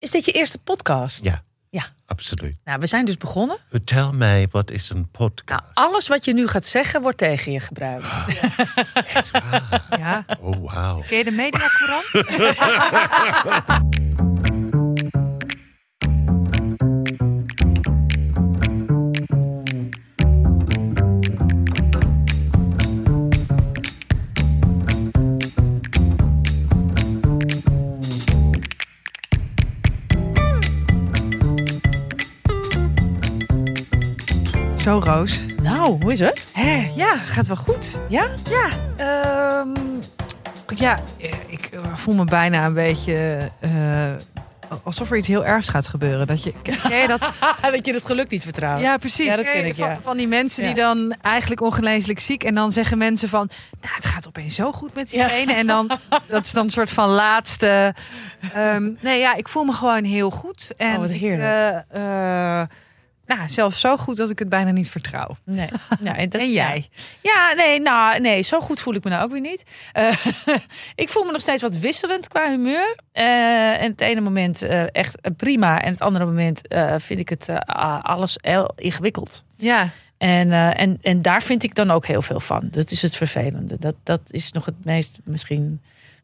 Is dit je eerste podcast? Ja. Ja. Absoluut. Nou, we zijn dus begonnen. Vertel mij, wat is een podcast? Nou, alles wat je nu gaat zeggen wordt tegen je gebruikt. Echt waar? Ja. Oh, wauw. Ken je de mediacourant? Zo, Roos. Nou, hoe is het? Hé, ja, gaat wel goed. Ja? Ja, ehm, ja ik eh, voel me bijna een beetje eh, alsof er iets heel ergs gaat gebeuren. Dat je, ken je dat? dat je het geluk niet vertrouwt. Ja, precies. Ja, dat Ken ik, van, ja. van die mensen die Ja. dan eigenlijk ongeneeslijk ziek en dan zeggen mensen van, nou, het gaat opeens zo goed met diegene. En dan dat is dan een soort van laatste. ehm, nee, ja, ik voel me gewoon heel goed. En Oh, wat ik, heerlijk. eh, eh, nou, zelfs zo goed dat ik het bijna niet vertrouw. Nee. Nou, en, dat, En jij? Ja, nee, nou, nee, zo goed voel ik me nou ook weer niet. Eh, ik voel me nog steeds wat wisselend qua humeur. Eh, en het ene moment eh, echt prima. En het andere moment vind ik het alles heel ingewikkeld. Ja, En, en, en daar vind ik dan ook heel veel van. Dat is het vervelende. Dat, dat is nog het meest misschien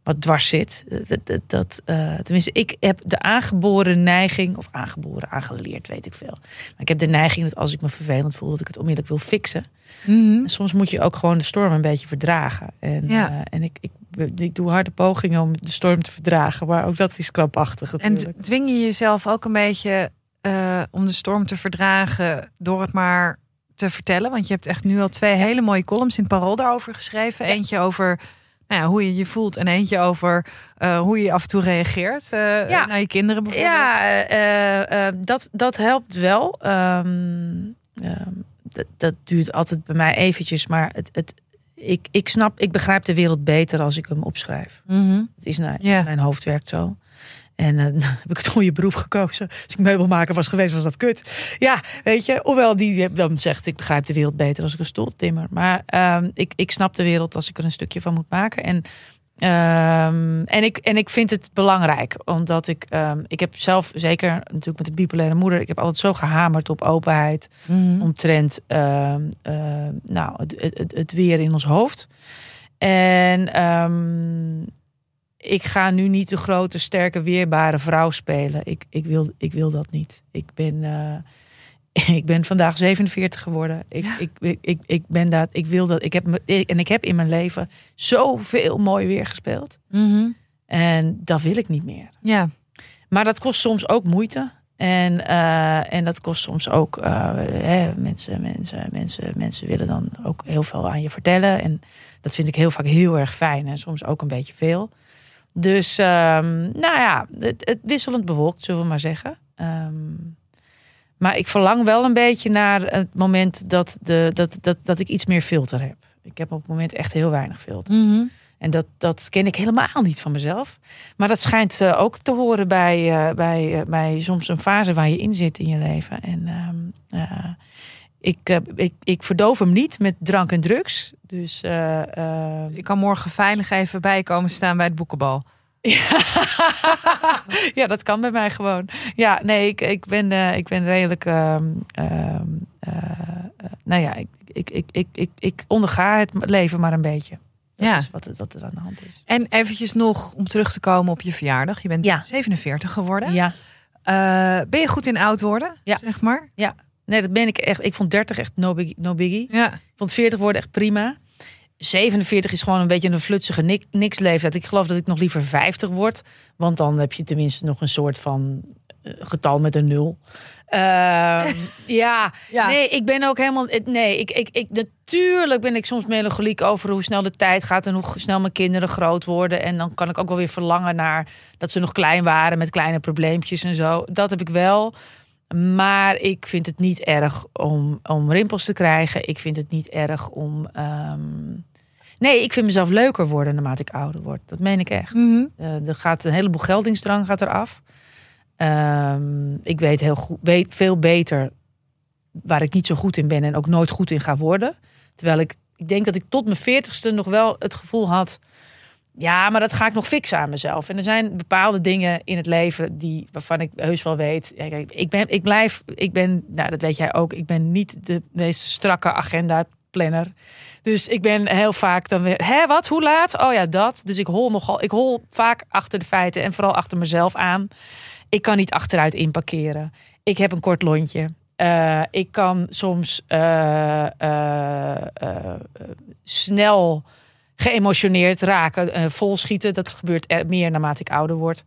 wat dwars zit. Dat, dat, dat, eh, tenminste, ik heb de aangeboren neiging, of aangeboren, aangeleerd, weet ik veel. Maar ik heb de neiging dat als ik me vervelend voel, dat ik het onmiddellijk wil fixen. En soms moet je ook gewoon de storm een beetje verdragen. En, Ja. eh, en ik, ik, ik doe harde pogingen om de storm te verdragen. Maar ook dat is krampachtig En dwing je jezelf ook een beetje eh, om de storm te verdragen door het maar te vertellen? Want je hebt echt nu al twee hele mooie columns in het Parool daarover geschreven. Eentje over nou ja, hoe je je voelt en eentje over eh, hoe je af en toe reageert eh, Ja. naar je kinderen bijvoorbeeld. Ja, eh, dat, dat helpt wel. Ehm, ehm, dat, duurt altijd bij mij eventjes. Maar het, het, ik, ik snap, ik begrijp de wereld beter als ik hem opschrijf. Mhm. Het is nou. Mijn hoofd werkt zo. En eh, nou heb ik het goede beroep gekozen. Als ik meubelmaker was geweest, was dat kut. Ja, weet je. Hoewel die dan zegt, ik begrijp de wereld beter als ik een stoel timmer. Maar ehm, ik, ik snap de wereld als ik er een stukje van moet maken. En, ehm, en, ik, en ik vind het belangrijk. Omdat ik, ehm, ik heb zelf, zeker natuurlijk met een bipolaire moeder... ik heb altijd zo gehamerd op openheid Mhm. omtrent ehm, nou, het, het, het, het weer in ons hoofd. En ik ga nu niet de grote, sterke, weerbare vrouw spelen. Ik, ik, wil, ik wil dat niet. Ik ben, eh, ik ben vandaag 47 geworden. Ik, Ja. ik, ik, ik, ik ben dat. Ik wil dat. Ik heb, ik- en ik heb in mijn leven zoveel mooi weer gespeeld. Mhm. En dat wil ik niet meer. Ja, Maar dat kost soms ook moeite. En, eh, en dat kost soms ook eh, hè, mensen, mensen, mensen, mensen willen dan ook heel veel aan je vertellen. En dat vind ik heel vaak heel erg fijn. En soms ook een beetje veel. Dus ehm, nou ja, het, het wisselend bewolkt, zullen we maar zeggen. Ehm, maar ik verlang wel een beetje naar het moment dat, de, dat, dat, dat ik iets meer filter heb. Ik heb op het moment echt heel weinig filter. Mhm. En dat, dat ken ik helemaal niet van mezelf. Maar dat schijnt eh, ook te horen bij, eh, bij, eh, bij soms een fase waar je in zit in je leven. En ehm, eh, ik, eh, ik, ik verdoof hem niet met drank en drugs. Dus eh, eh, ik kan morgen veilig even bij komen staan bij het boekenbal. ja, dat kan bij mij gewoon. Ja, nee, ik, ik, ben, ik ben redelijk. eh, nou ja, ik, ik, ik, ik, ik, ik onderga het leven maar een beetje. Dat Ja. is wat, wat er aan de hand is. En eventjes nog om terug te komen op je verjaardag. Je bent Ja. 47 geworden. Ja. Ben je goed in oud worden? Ja. Zeg maar. Nee, dat ben ik echt. Ik vond 30 echt no biggie. No biggie. Ja. Ik vond 40 worden echt prima. 47 is gewoon een beetje een flutsige nik, niks leeftijd. Ik geloof dat ik nog liever 50 word. Want dan heb je tenminste nog een soort van eh, getal met een nul. Ehm, ja, Ja. nee, ik ben ook helemaal. het- Nee, ik, ik, ik, natuurlijk ben ik soms melancholiek over hoe snel de tijd gaat en hoe snel mijn kinderen groot worden. En dan kan ik ook wel weer verlangen naar dat ze nog klein waren met kleine probleempjes en zo. Dat heb ik wel. Maar ik vind het niet erg om, om rimpels te krijgen. Ik vind het niet erg om. ehm, Nee, ik vind mezelf leuker worden naarmate ik ouder word. Dat meen ik echt. Mhm. Eh, er gaat een heleboel geldingsdrang gaat eraf. Ehm, ik weet heel goed, weet veel beter waar ik niet zo goed in ben en ook nooit goed in ga worden. Terwijl ik, ik denk dat ik tot mijn veertigste nog wel het gevoel had Ja, maar dat ga ik nog fixen aan mezelf. En er zijn bepaalde dingen in het leven die waarvan ik heus wel weet. Kijk, ik ben, ik blijf, ik ben, nou dat weet jij ook. Ik ben niet de meest strakke agenda planner. Dus ik ben heel vaak dan weer, hè, wat, hoe laat? Oh ja, dat. Dus ik hol nogal, ik hol vaak achter de feiten en vooral achter mezelf aan. Ik kan niet achteruit inparkeren. Ik heb een kort lontje. Uh, ik kan soms uh, uh, snel geëmotioneerd raken, volschieten. Dat gebeurt er meer naarmate ik ouder word.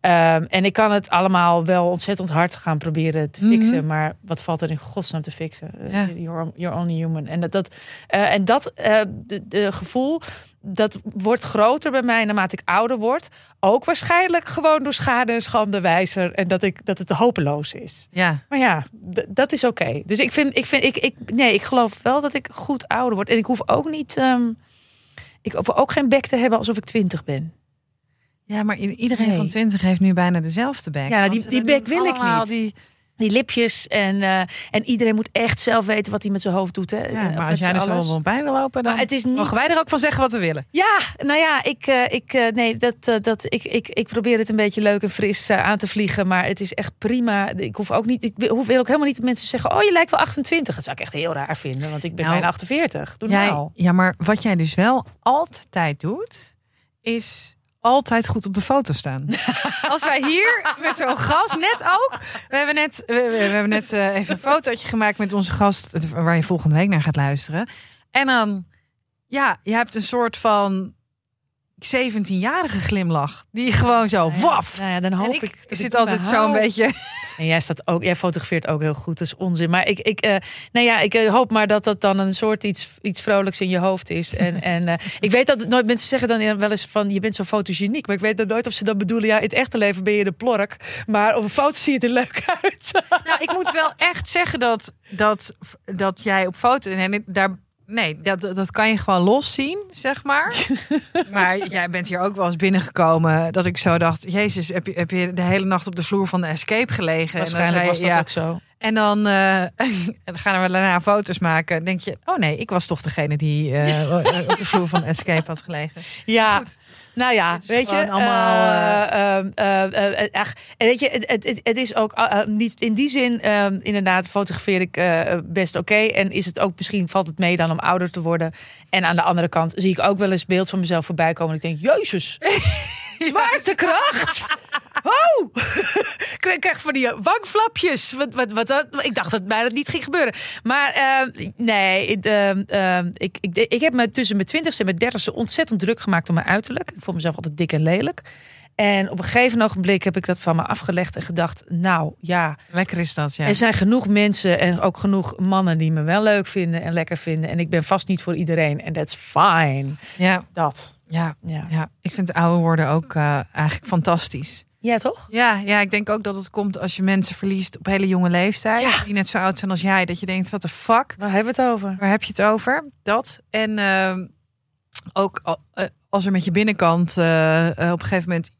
Um, en ik kan het allemaal wel ontzettend hard gaan proberen te fixen. Mm-hmm. Maar wat valt er in godsnaam te fixen? Ja. You're, you're, only human. En dat, dat, en dat de, de gevoel dat wordt groter bij mij naarmate ik ouder word. Ook waarschijnlijk gewoon door schade en schande wijzer. En dat, ik, dat het hopeloos is. Ja. Maar ja, dat is oké. Dus ik vind, ik vind, ik, ik, nee, ik geloof wel dat ik goed ouder word. En ik hoef ook niet, um, ik hoef ook geen bek te hebben alsof ik twintig ben. Ja, maar iedereen nee. van twintig heeft nu bijna dezelfde bek. Ja, nou, die, die bek wil ik niet. Die, die lipjes en, uh, en iedereen moet echt zelf weten wat hij met zijn hoofd doet. Hè? Ja, maar als jij er zo wel bij wil lopen, dan maar het is niet... mogen wij er ook van zeggen wat we willen. Ja, nou ja, ik, uh, ik, uh, nee, dat, dat, ik, ik, ik probeer het een beetje leuk en fris aan te vliegen. Maar het is echt prima. Ik hoef ook niet, ik wil, wil ook helemaal niet dat mensen zeggen: Oh, je lijkt wel 28. Dat zou ik echt heel raar vinden, want ik ben nou, bijna 48. Doe jij, nou. Ja, maar wat jij dus wel altijd doet, is altijd goed op de foto staan. Als wij hier met zo'n gast, net ook. We hebben net, we, we hebben net uh, even een fotootje gemaakt met onze gast, waar je volgende week naar gaat luisteren. En dan, ja, je hebt een soort van 17-jarige glimlach. Die gewoon zo, nou ja, waf. Nou ja, dan hoop ik, ik. zit altijd zo'n beetje... En jij staat ook, jij fotografeert ook heel goed. Dat is onzin. Maar ik, ik, uh, nou ja, ik uh, hoop maar dat dat dan een soort iets, iets vrolijks in je hoofd is. En, en uh, ik weet dat nooit mensen zeggen dan wel eens van je bent zo fotogeniek. Maar ik weet dan nooit of ze dat bedoelen. Ja, in het echte leven ben je de plork. Maar op een foto zie je er leuk uit. Nou, ik moet wel echt zeggen dat, dat, dat jij op foto en daar Nee, dat, dat kan je gewoon los zien, zeg maar. maar jij bent hier ook wel eens binnengekomen dat ik zo dacht: Jezus, heb je, heb je de hele nacht op de vloer van de escape gelegen? Waarschijnlijk en was dat ja, ook zo. En dan uh, gaan we daarna foto's maken. Denk je, oh nee, ik was toch degene die uh, op de vloer van Escape had gelegen. Ja, Goed. nou ja, weet je, allemaal. Uh, ach, weet je, het, het, het is ook niet in die zin, inderdaad, fotografeer ik best oké. Okay. En is het ook misschien valt het mee dan om ouder te worden. En aan de andere kant zie ik ook wel eens beeld van mezelf voorbij komen. En ik denk, Jezus. Zwaartekracht! Oh! ik krijg van die wangflapjes. Wat, wat, wat, wat, ik dacht dat bijna niet ging gebeuren. Maar uh, nee, uh, uh, ik, ik, ik heb me tussen mijn twintigste en mijn dertigste ontzettend druk gemaakt om mijn uiterlijk. Ik vond mezelf altijd dik en lelijk. En op een gegeven ogenblik heb ik dat van me afgelegd en gedacht, nou ja. Lekker is dat, ja. Er zijn genoeg mensen en ook genoeg mannen die me wel leuk vinden en lekker vinden. En ik ben vast niet voor iedereen. En that's fine. Ja. Dat. Ja, ja. ja. ik vind ouder worden ook uh, eigenlijk fantastisch. Ja, toch? Ja, ja, ik denk ook dat het komt als je mensen verliest op hele jonge leeftijd. Ja. Die net zo oud zijn als jij. Dat je denkt, wat de fuck? Waar hebben we het over? Waar heb je het over? Dat. En uh, ook uh, als er met je binnenkant uh, op een gegeven moment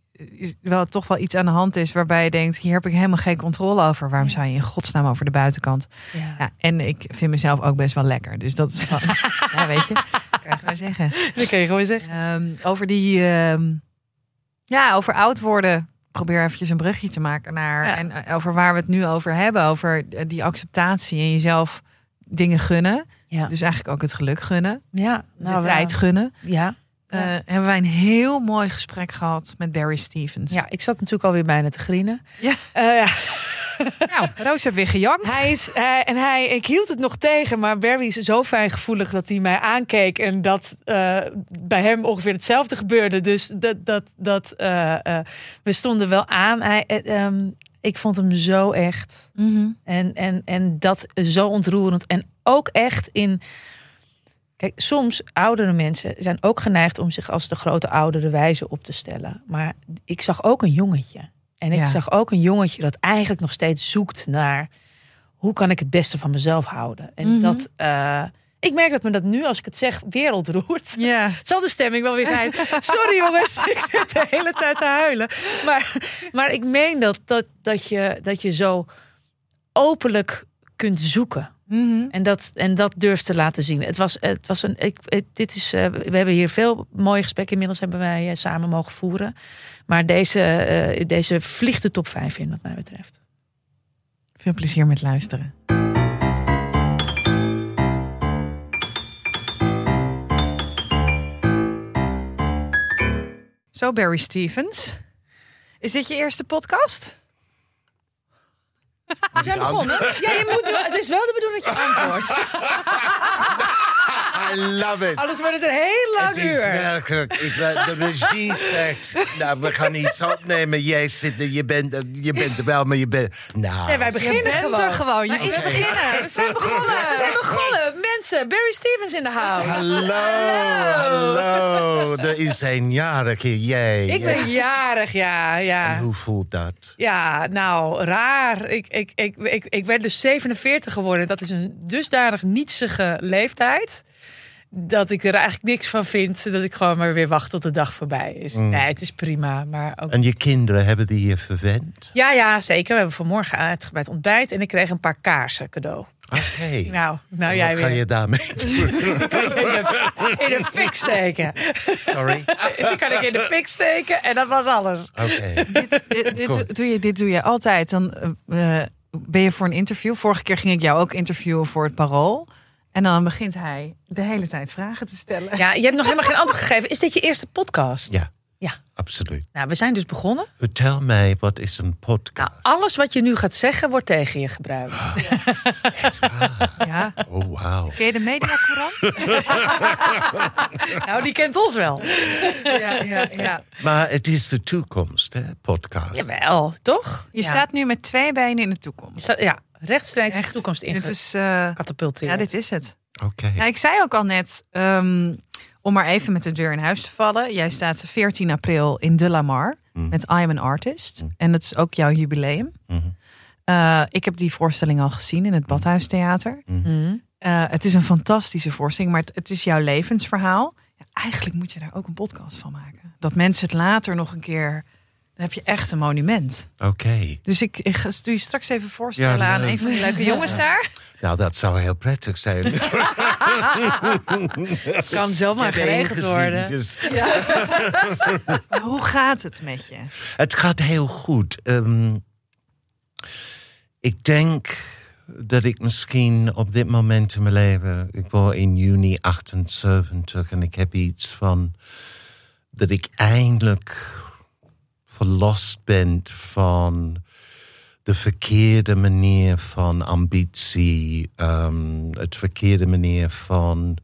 wel toch wel iets aan de hand is waarbij je denkt, hier heb ik helemaal geen controle over. Waarom zou je in godsnaam over de buitenkant? Ja. ja en ik vind mezelf ook best wel lekker. Dus dat is gewoon, ja, weet je, dat kan je gewoon zeggen. Dat kan je gewoon zeggen. Um, over die, um, ja, over oud worden. Probeer eventjes een brugje te maken naar Ja. en over waar we het nu over hebben, over die acceptatie en jezelf dingen gunnen. Ja. Dus eigenlijk ook het geluk gunnen, Ja, nou, de tijd gunnen. Ja. Uh, hebben wij een heel mooi gesprek gehad met Barry Stevens. ja, ik zat natuurlijk alweer bijna te grienen. Ja. Uh, ja. Nou, Roos heeft weer gejankt. Hij is, hij, en hij, ik hield het nog tegen, maar Barry is zo fijngevoelig dat hij mij aankeek en dat uh, bij hem ongeveer hetzelfde gebeurde. Dus dat, dat, dat uh, uh, we stonden wel aan. Hij, um, ik vond hem zo echt. Mm -hmm. en, en, en dat zo ontroerend. En ook echt in. Kijk, soms oudere mensen zijn ook geneigd om zich als de grote oudere wijze op te stellen. Maar ik zag ook een jongetje. En ik Ja. zag ook een jongetje dat eigenlijk nog steeds zoekt naar hoe kan ik het beste van mezelf houden. En Mhm. dat, uh, ik merk dat me dat nu, als ik het zeg, wereldroert. Ja. Zal de stemming wel weer zijn. Sorry jongens, ik zit de hele tijd te huilen. Maar, maar ik meen dat, dat, dat, je, dat je zo openlijk kunt zoeken. Mhm. En dat, en dat durft te laten zien. Het was, het was een. Ik, het- dit is, eh, we hebben hier veel mooie gesprekken inmiddels hebben wij eh, samen mogen voeren. Maar deze, eh, deze vliegt de top 5 in, wat mij betreft. Veel plezier met luisteren. Zo, Barry Stevens. Is dit je eerste podcast? We zijn begonnen. Ja, je moet nu, het is wel de bedoeling dat je antwoordt. I love it. Anders wordt het een heel lang Het is uur. werkelijk. Ik, ben- de regie zegt, nou, we gaan iets opnemen. Jij zit er, je bent, er- je bent er wel, maar je bent... Nou, Nee, wij beginnen bent gewoon. er gewoon. Maar is beginnen? We zijn begonnen. We zijn begonnen. Mensen, Barry Stevens in de house. hallo, hallo. Er is een jarige jij. Ik ben jarig, ja. ja. Hoe voelt dat? Ja, nou, raar. Ik, ik, ik, ik, ik werd dus 47 geworden. Dat is een dusdanig nietsige leeftijd. Dat ik er eigenlijk niks van vind. Dat ik gewoon maar weer wacht tot de dag voorbij is. Nee, het is prima. Maar ook... En je kinderen hebben die je verwend? Ja, ja, zeker. We hebben vanmorgen uitgebreid ontbijt. En ik kreeg een paar kaarsen cadeau. Oké. Nou, nou Wat jij ga weer. je daarmee doen? In de, in de fik steken. Sorry? Die kan ik in de fik steken. En dat was alles. Oké. dit, dit, doe je, dit doe je altijd. Dan eh, eh, ben je voor een interview. Vorige keer ging ik jou ook interviewen voor het Parool. En dan begint hij de hele tijd vragen te stellen. Ja, je hebt nog helemaal geen antwoord gegeven. Is dit je eerste podcast? Ja, Ja. absoluut. Nou, we zijn dus begonnen. Vertel mij, wat is een podcast? Nou, alles wat je nu gaat zeggen, wordt tegen je gebruikt. Ja. Oh, wauw. Ken je de mediacourant? Nou, die kent ons wel. ja, ja, ja. Maar het is de toekomst, hè, podcast. Jawel, toch? Je Ja. staat nu met twee benen in de toekomst. Staat- ja, rechtstreeks de Echt. toekomst in. Dit is, eh, Katapulteren. ja, dit is het. Oké. Ja, ik zei ook al net, ehm, om maar even met de deur in huis te vallen. Jij staat 14 april in De La Mar met I Am an Artist. En dat is ook jouw jubileum. Eh, ik heb die voorstelling al gezien in het Badhuistheater. Mhm. Eh, het is een fantastische voorstelling, maar het, het is jouw levensverhaal. Ja, eigenlijk moet je daar ook een podcast van maken. Dat mensen het later nog een keer... Dan heb je echt een monument. Oké. Dus ik, ik ga doe je straks even voorstellen Ja, aan een van die leuke jongens daar. Nou, dat zou heel prettig zijn. Het kan zomaar geregeld gezien, worden. dus- Maar Hoe gaat het met je? Het gaat heel goed. Ehm, ik denk dat ik misschien op dit moment in mijn leven... Ik word in juni 78 en ik heb iets van... dat ik eindelijk verlost ben van de verkeerde manier van ambitie, ehm, het verkeerde manier van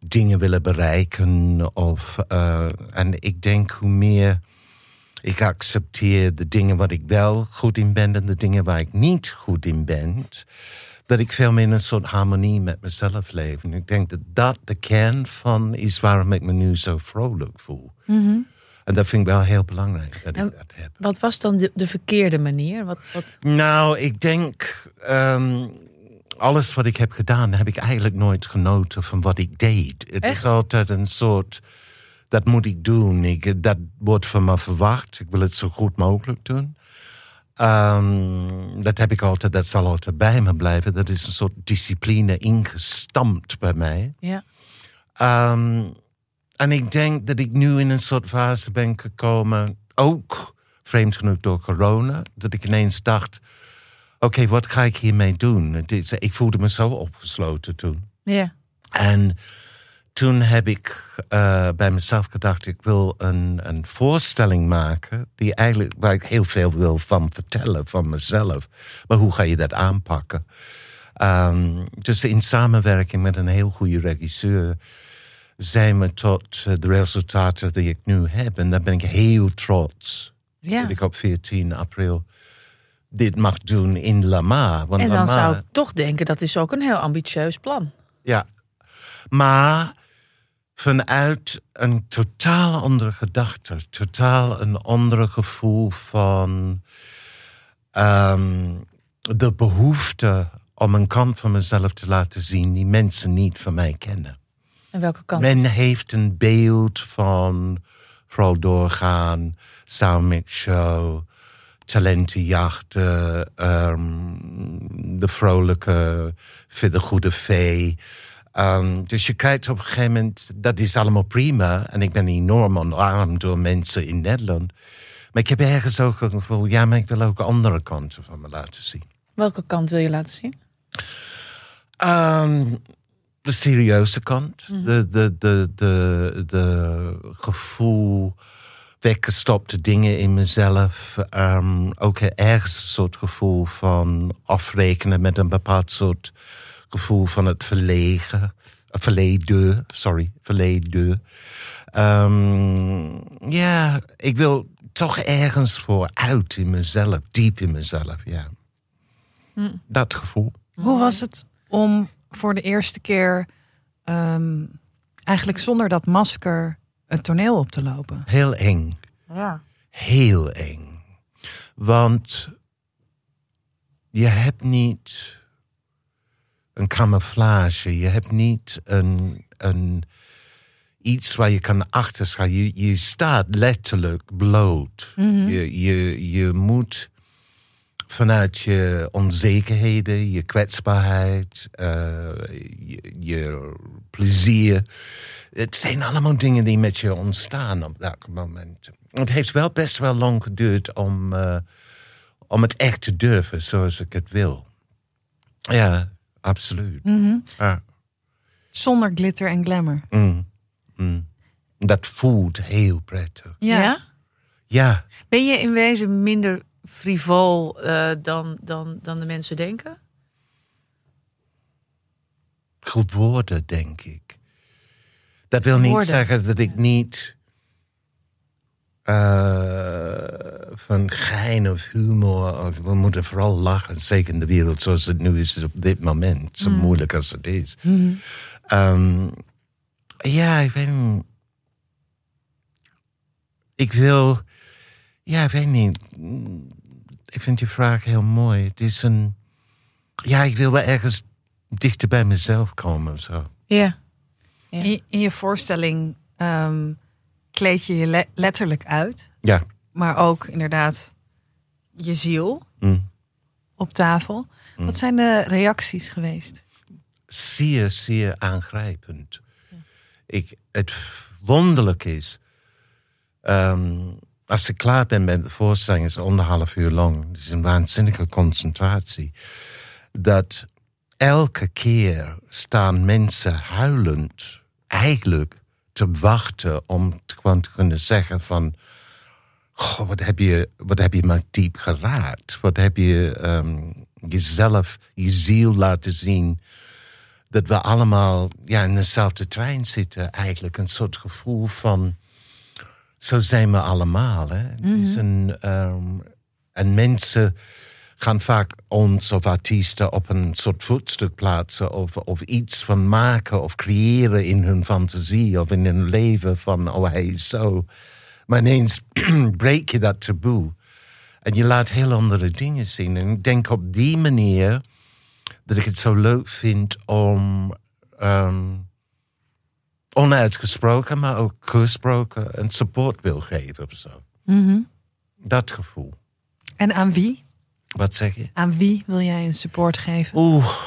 dingen willen bereiken. Of, eh, en ik denk hoe meer ik accepteer de dingen waar ik wel goed in ben en de dingen waar ik niet goed in ben, dat ik veel meer in een soort harmonie met mezelf leef. En ik denk dat dat de kern van is waarom ik me nu zo vrolijk voel. En dat vind ik wel heel belangrijk dat En- ik dat heb. Wat was dan de, de verkeerde manier? Wat, wat... Nou, ik denk, ehm, alles wat ik heb gedaan, heb ik eigenlijk nooit genoten van wat ik deed. Het Echt? is altijd een soort, dat moet ik doen. Ik, dat wordt van me verwacht. Ik wil het zo goed mogelijk doen. Ehm, dat heb ik altijd, dat zal altijd bij me blijven. Dat is een soort discipline ingestampt bij mij. Ja. Ehm, en ik denk dat ik nu in een soort fase ben gekomen, ook vreemd genoeg door corona, dat ik ineens dacht: oké, wat ga ik hiermee doen? Het is, ik voelde me zo opgesloten toen. Ja. En toen heb ik eh, bij mezelf gedacht: ik wil een, een voorstelling maken die eigenlijk, waar ik heel veel wil van vertellen van mezelf. Maar hoe ga je dat aanpakken? Ehm, dus in samenwerking met een heel goede regisseur zijn we tot eh, de resultaten die ik nu heb. En daar ben ik heel trots ja. dat ik op 14 april dit mag doen in Lama. Want En dan zou ik toch denken, dat is ook een heel ambitieus plan. Ja, maar vanuit een totaal andere gedachte, totaal een andere gevoel van ehm, de behoefte om een kant van mezelf te laten zien die mensen niet van mij kennen. En welke kant? Men heeft een beeld van vooral doorgaan, soundmix show, talentenjachten, ehm, de vrolijke, de goede vee. Ehm, dus je krijgt op een gegeven moment, dat is allemaal prima. En ik ben enorm omarmd door mensen in Nederland. Maar ik heb ergens ook het gevoel, ja, maar ik wil ook andere kanten van me laten zien. Welke kant wil je laten zien? Ehm, de serieuze kant. de, de, de, de, de gevoel, weggestopte dingen in mezelf. Ehm, ook ergens een soort gevoel van afrekenen met een bepaald soort gevoel van het verlegen. Verleden, sorry, verleden. Ehm, ja, ik wil toch ergens voor uit in mezelf, diep in mezelf, ja. Dat gevoel. Hoe was het om voor de eerste keer ehm, eigenlijk zonder dat masker het toneel op te lopen? Heel eng. Ja. Heel eng. Want je hebt niet een camouflage. Je hebt niet een, een, iets waar je kan achterstaan. Je, je staat letterlijk bloot. je, je, je moet vanuit je onzekerheden, je kwetsbaarheid, eh, je, je plezier. Het zijn allemaal dingen die met je ontstaan op dat moment. Het heeft wel best wel lang geduurd om, eh, om het echt te durven zoals ik het wil. Ja, absoluut. Ja. Zonder glitter en glamour. Mm, mm. Dat voelt heel prettig. ja. Ja, Ben je in wezen minder frivol eh, dan, dan, dan de mensen denken? geworden, denk ik. Dat wil niet zeggen dat ik niet eh, van gein of humor. Of, we moeten vooral lachen, zeker in de wereld zoals het nu is op dit moment. Zo moeilijk als het is. Ehm, ja, ik weet niet. Ik wil. Ja, ik weet niet. Ik vind je vraag heel mooi. Het is een. Ja, ik wil wel ergens dichter bij mezelf komen of zo. Ja. In, je- in je voorstelling ehm, kleed je je le- letterlijk uit, Ja. maar ook inderdaad je ziel Mm. op tafel. Wat zijn de reacties geweest? zeer, zeer aangrijpend. Ik, het wonderlijk is, ehm, als ik klaar ben met de voorstelling, is het anderhalf uur lang. Het is een waanzinnige concentratie. Dat elke keer staan mensen huilend, eigenlijk te wachten om te, te kunnen zeggen van... Goh, wat heb je, wat heb je maar diep geraakt? Wat heb je ehm, jezelf, je ziel laten zien dat we allemaal ja, in dezelfde trein zitten, eigenlijk. Een soort gevoel van. Zo zijn we allemaal. Hè? Het is een, ehm, en mensen gaan vaak ons of artiesten op een soort voetstuk plaatsen. Of, of iets van maken of creëren in hun fantasie of in hun leven. Van, oh, hij is zo. Maar ineens breek je dat taboe. En je laat heel andere dingen zien. En ik denk op die manier dat ik het zo leuk vind om ehm, onuitgesproken, maar ook gesproken een support wil geven of zo. Dat gevoel. En aan wie? Wat zeg je? Aan wie wil jij een support geven? Oeh.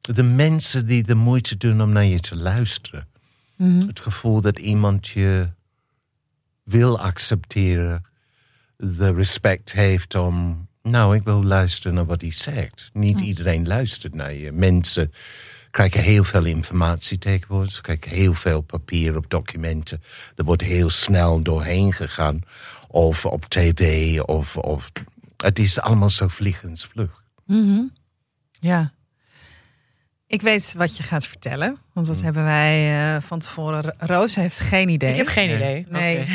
De mensen die de moeite doen om naar je te luisteren. Het gevoel dat iemand je wil accepteren, de respect heeft om. Nou, ik wil luisteren naar wat hij zegt. Niet iedereen luistert naar je. Mensen krijgen heel veel informatie tegenwoordig. Ze krijgen heel veel papier op documenten. Er wordt heel snel doorheen gegaan. Of op tv, of, of het is allemaal zo vliegensvlug. Ja. Ik weet wat je gaat vertellen, want dat hebben wij eh, van tevoren. Roos heeft geen idee. Ik heb geen idee. Nee. Oké.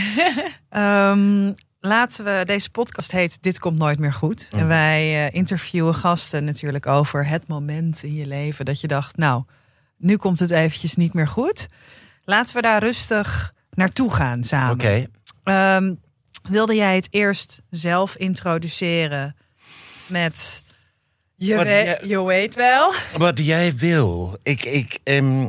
Ehm, laten we, deze podcast heet Dit komt nooit meer goed. En wij eh, interviewen gasten natuurlijk over het moment in je leven dat je dacht, nou, nu komt het eventjes niet meer goed. Laten we daar rustig naartoe gaan samen. Oké. Ehm, wilde jij het eerst zelf introduceren met je, Wat we- jij- je weet wel? Wat jij wil. Ik, ik, ehm,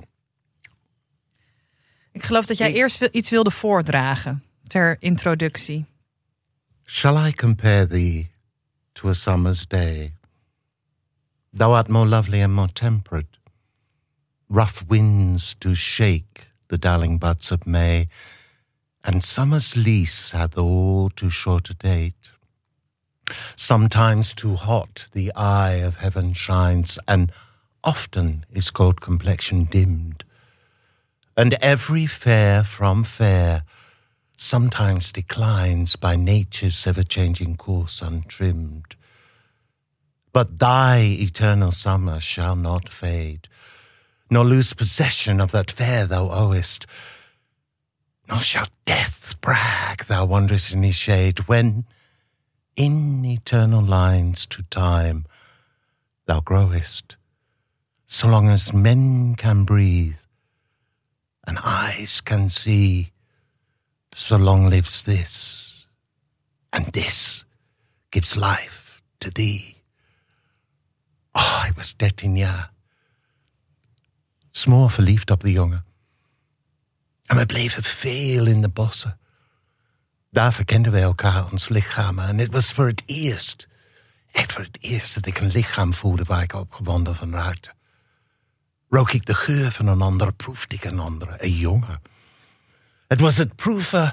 Ik geloof dat jij Ik- eerst iets wilde voordragen. ter introductie. Shall I compare thee to a summer's day? Thou art more lovely and more temperate. Rough winds do shake the darling buds of May, and summer's lease hath all too short a date. Sometimes too hot the eye of heaven shines, and often is cold complexion dimmed. And every fair from fair sometimes declines by nature's ever changing course untrimmed. But thy eternal summer shall not fade, nor lose possession of that fair thou owest, nor shall death brag thou wanderest in his shade, when in eternal lines to time thou growest, so long as men can breathe and eyes can see, so long lives this, and this gives life to thee. Oh, ik was dertien jaar. Smoor verliefd op de jongen. En we bleven veel in de bossen. Daar verkenden wij elkaar, ons lichamen. En het was voor het eerst, echt voor het eerst, dat ik een lichaam voelde waar ik opgewonden van raakte. Rook ik de geur van een ander, proefde ik een andere, een jongen. Het was het proeven uh,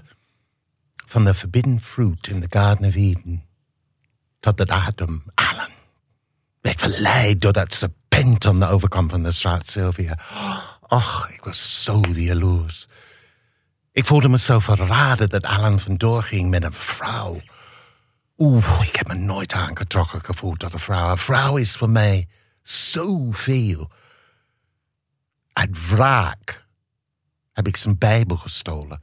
van de forbidden fruit in the Garden of Eden. Totdat Adam, Alan, werd verleid door dat serpent aan de overkant van de straat Sylvia. Och, ik was zo jaloers. Ik voelde me zo verraden dat Alan vandoor ging met een vrouw. Oeh, ik heb me nooit aangetrokken gevoeld tot een vrouw. Een vrouw is voor mij zoveel. Uit wraak heb ik zijn Bijbel gestolen.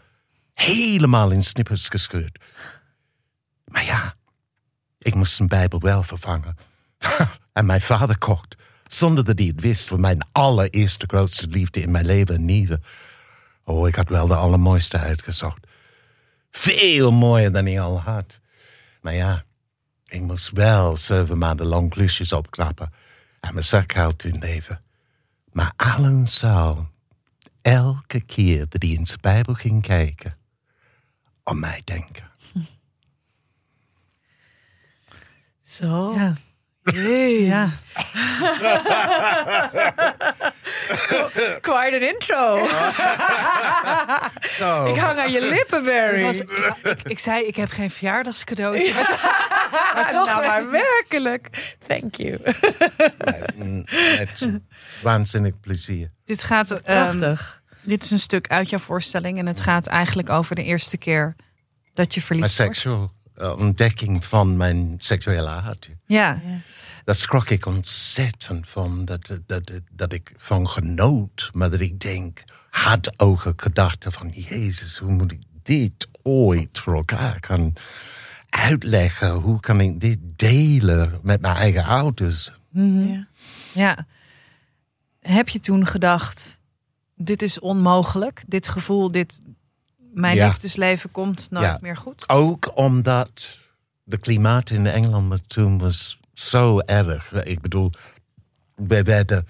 Helemaal in snippers gescheurd. Maar ja, ik moest zijn Bijbel wel vervangen. en mijn vader kocht, zonder dat hij het wist, voor mijn allereerste grootste liefde in mijn leven een nieuwe. Oh, ik had wel de allermooiste uitgezocht. Veel mooier dan hij al had. Maar ja, ik moest wel zeven maanden lang klusjes opknappen en mijn zakhout inleven. Maar Alan zou elke keer dat hij in zijn Bijbel ging kijken, aan mij denken. Zo. Ja. Ja. Quite an intro. Zo. Ik hang aan je lippen, Barry. Ik, was- ik, ik, ik zei, ik heb geen verjaardagscadeautje. Maar toch nou, maar werkelijk. Thank you. Met waanzinnig plezier. Dit gaat, ehm, Prachtig. dit is een stuk uit jouw voorstelling. En het gaat eigenlijk over de eerste keer dat je verliefd wordt. seksueel eh, ontdekking van mijn seksuele aard. Ja. Daar schrok ik ontzettend van. Dat, dat, dat, dat ik van genoot. Maar dat ik denk, had ook een gedachte van... Jezus, hoe moet ik dit ooit voor elkaar gaan uitleggen? Hoe kan ik dit delen met mijn eigen ouders? Ja. ja. Heb je toen gedacht, dit is onmogelijk. Dit gevoel, dit, mijn Ja. liefdesleven komt nooit Ja. meer goed. Ook omdat de klimaat in Engeland toen was zo erg. Ik bedoel, we werden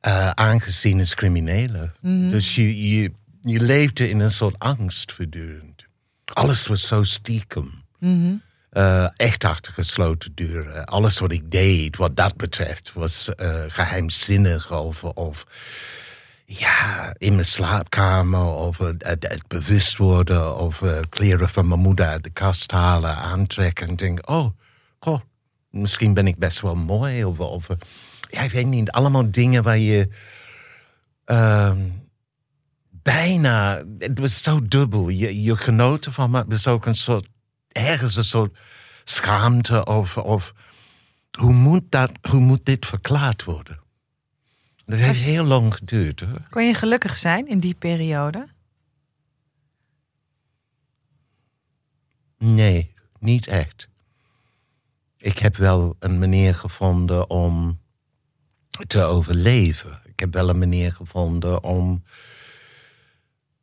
eh, aangezien als criminelen. Dus je, je, je leefde in een soort angst voortdurend. Alles was zo stiekem. Eh, echt achter gesloten deuren. Alles wat ik deed, wat dat betreft, was eh, geheimzinnig of, of ja, in mijn slaapkamer of het, bewust worden of eh, kleren van mijn moeder uit de kast halen, aantrekken en denk, oh, misschien ben ik best wel mooi of, of eh, ik weet niet, allemaal dingen waar je ehm, bijna, het was zo dubbel, je, je genoten van, maar het was ook een soort, ergens een soort schaamte of, of hoe moet, dat, hoe moet dit verklaard worden? Dat heeft heel lang geduurd hoor. Kon je gelukkig zijn in die periode? Nee, niet echt. Ik heb wel een manier gevonden om te overleven. Ik heb wel een manier gevonden om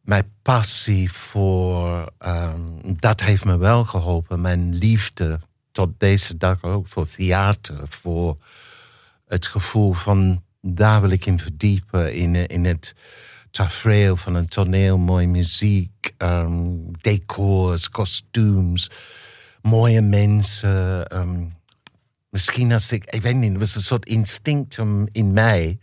mijn passie voor. ehm, dat heeft me wel geholpen. Mijn liefde tot deze dag ook voor theater. Voor het gevoel van daar wil ik in verdiepen. In, in het tafereel van een toneel, mooie muziek, ehm, decors, kostuums, mooie mensen. ehm, misschien als ik, ik weet niet, het was een soort instinct in mij.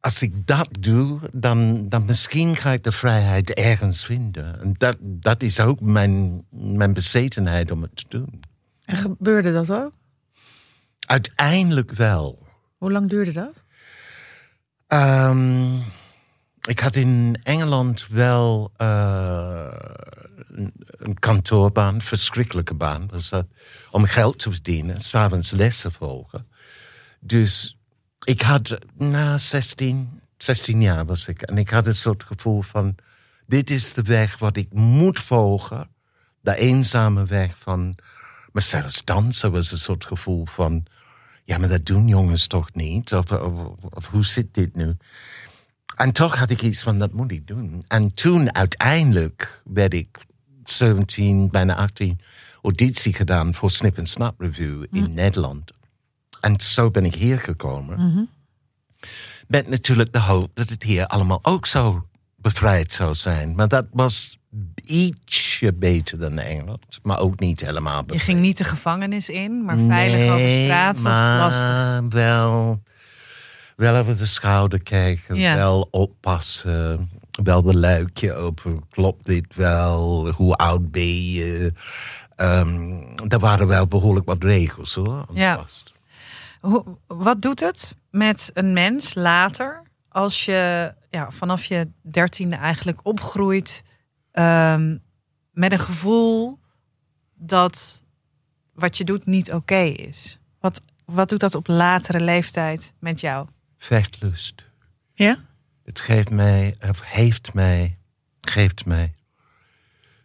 Als ik dat doe, dan, dan misschien ga ik de vrijheid ergens vinden. En dat, dat is ook mijn, mijn bezetenheid om het te doen. En gebeurde dat ook? Uiteindelijk wel. Hoe lang duurde dat? Ehm, ik had in Engeland wel eh, een, een kantoorbaan, verschrikkelijke baan was dat, om geld te verdienen, s'avonds lessen volgen. Dus ik had, na 16, 16 jaar was ik, en ik had een soort gevoel van, dit is de weg wat ik moet volgen, de eenzame weg van, maar zelfs dansen was een soort gevoel van, ja, maar dat doen jongens toch niet? Of, of, of hoe zit dit nu? En toch had ik iets van, dat moet ik doen. En toen uiteindelijk werd ik 17, bijna 18, auditie gedaan voor Snip and Snap Review in Nederland. En zo ben ik hier gekomen. Met natuurlijk de hoop dat het hier allemaal ook zo bevrijd zou zijn. Maar dat was ietsje beter dan Engeland. Maar ook niet helemaal Je ging niet de gevangenis in, maar veilig over straat was maar lastig. Wel, wel over de schouder kijken, Ja. wel oppassen. Wel de luikje open, klopt dit wel? Hoe oud ben je? Er waren wel behoorlijk wat regels hoor. Ja. Hoe, wat doet het met een mens later als je ja, vanaf je dertiende eigenlijk opgroeit ehm, met een gevoel dat wat je doet niet oké is? Wat, wat doet dat op latere leeftijd met jou? Vechtlust. Ja? Het geeft mij, of heeft mij, geeft mij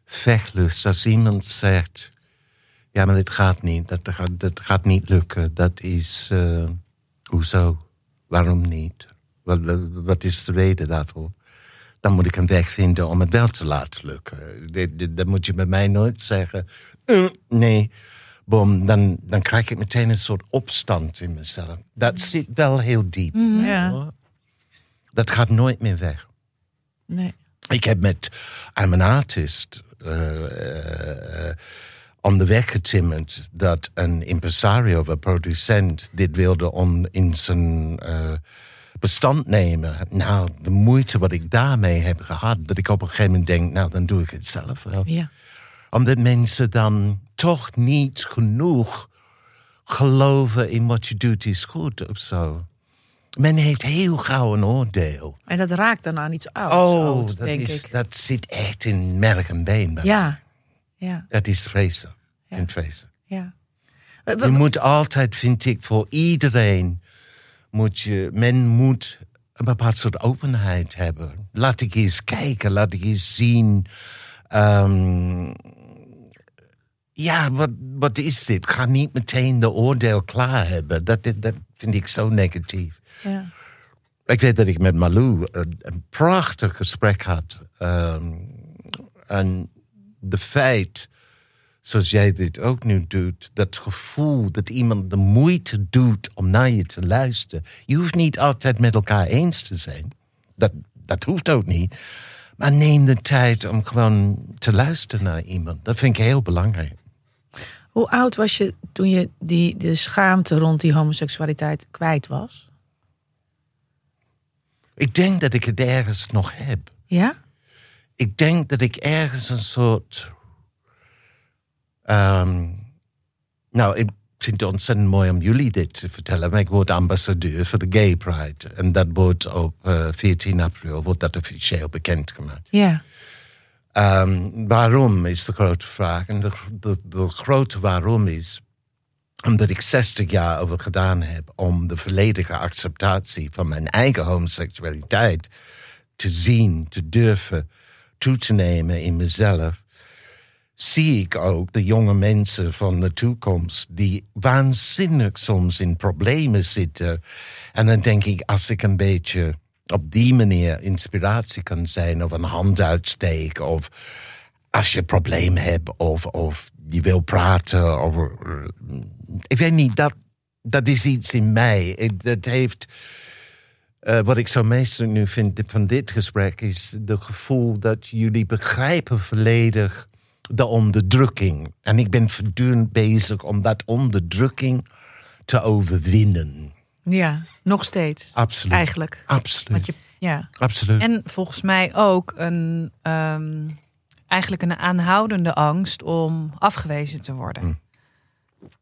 vechtlust. Als iemand zegt, ja, maar dit gaat niet, dat gaat, dat gaat niet lukken. Dat is, eh, hoezo? Waarom niet? Wat, wat is de reden daarvoor? Dan moet ik een weg vinden om het wel te laten lukken. Dan moet je bij mij nooit zeggen, "Eh, nee. Boom, dan, dan krijg ik meteen een soort opstand in mezelf. Dat zit wel heel diep. Ja. hoor. Dat gaat nooit meer weg. Nee. Ik heb met I'm an artist eh, eh, on de weg getimmerd dat een impresario, een producent, dit wilde om in zijn eh, bestand nemen. Nou, de moeite wat ik daarmee heb gehad, dat ik op een gegeven moment denk, nou, dan doe ik het zelf wel Ja. omdat mensen dan toch niet genoeg geloven in wat je doet is goed of zo. Men heeft heel gauw een oordeel. En dat raakt dan aan iets ouds, Oh, oud, dat, denk is, ik. dat zit echt in merk en been. bij. Ja. Ja. Dat is vreselijk. Ja. Eh, Je moet altijd, vind ik, voor iedereen... Moet je, men moet een bepaald soort openheid hebben. Laat ik eens kijken, laat ik eens zien... ehm, ja, wat, wat is dit? Ga niet meteen de oordeel klaar hebben. Dat, dat, dat vind ik zo negatief. Ja. Ik weet dat ik met Malou een, een prachtig gesprek had. ehm, en de feit, zoals jij dit ook nu doet, dat gevoel dat iemand de moeite doet om naar je te luisteren. Je hoeft niet altijd met elkaar eens te zijn. Dat, dat hoeft ook niet. Maar neem de tijd om gewoon te luisteren naar iemand. Dat vind ik heel belangrijk. Hoe oud was je toen je die, de schaamte rond die homoseksualiteit kwijt was? Ik denk dat ik het ergens nog heb. Ja? ik denk dat ik ergens een soort. Ehm, nou, ik vind het ontzettend mooi om jullie dit te vertellen. Maar ik word ambassadeur voor de Gay Pride. En dat wordt op eh, 14 april wordt dat officieel bekendgemaakt. Ja. Ehm, waarom is de grote vraag. En de, de, de grote waarom is omdat ik 60 jaar over gedaan heb om de volledige acceptatie van mijn eigen homoseksualiteit te zien, te durven, toe te nemen in mezelf. Zie ik ook de jonge mensen van de toekomst die waanzinnig soms in problemen zitten. En dan denk ik, als ik een beetje op die manier inspiratie kan zijn of een hand uitsteken of als je probleem hebt of, of je wil praten over. Ik weet niet, dat, dat is iets in mij. Het, het heeft. eh, wat ik zo meestal nu vind van dit gesprek is de gevoel dat jullie begrijpen volledig de onderdrukking. En ik ben voortdurend bezig om dat onderdrukking te overwinnen. Ja, nog steeds. Absoluut. Eigenlijk. Absoluut. Je, ja. Absoluut. En volgens mij ook een, ehm, eigenlijk een aanhoudende angst om afgewezen te worden. Hm.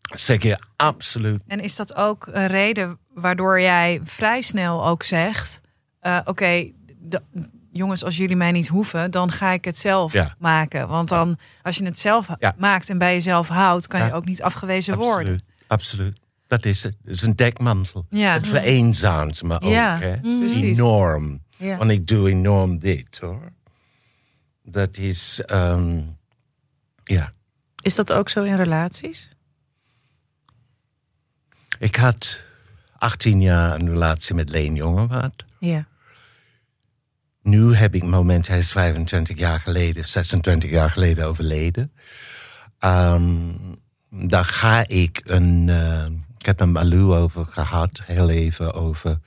Zeg je absoluut. En is dat ook een reden waardoor jij vrij snel ook zegt: eh, Oké, de- jongens, als jullie mij niet hoeven, dan ga ik het zelf Ja. maken. Want dan, als je het zelf Ja. maakt en bij jezelf houdt, kan je ook niet afgewezen worden. Absoluut. Dat is het. Het is een dekmantel. Ja. Het vereenzaamt me ook. Ja, Hè? precies. Enorm. Ja. Want ik doe enorm dit hoor. Dat is. ehm, ja. Is dat ook zo in relaties? Ik had 18 jaar een relatie met Leen Jongen gehad. Ja. Nu heb ik moment, hij is 25 jaar geleden, 26 jaar geleden overleden. Ehm, daar ga ik een. eh, ik heb een Malou over gehad, heel even over.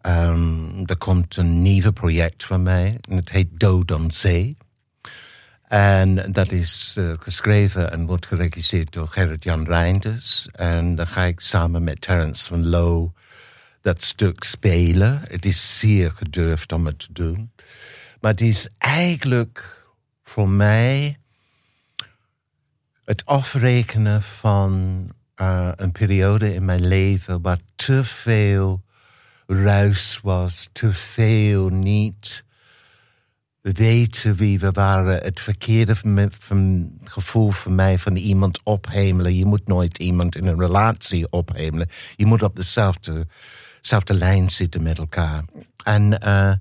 Ehm, er komt een nieuwe project van mij. En het heet Dood aan Zee. En dat is eh, geschreven en wordt geregisseerd door Gerrit-Jan Reinders. En dan ga ik samen met Terence van Loo dat stuk spelen. Het is zeer gedurfd om het te doen. Maar het is eigenlijk voor mij het afrekenen van eh, een periode in mijn leven waar te veel ruis was, te veel niet weten wie we waren. Het verkeerde gevoel van mij van iemand ophemelen. Je moet nooit iemand in een relatie ophemelen. Je moet op dezelfde, dezelfde lijn zitten met elkaar. En eh,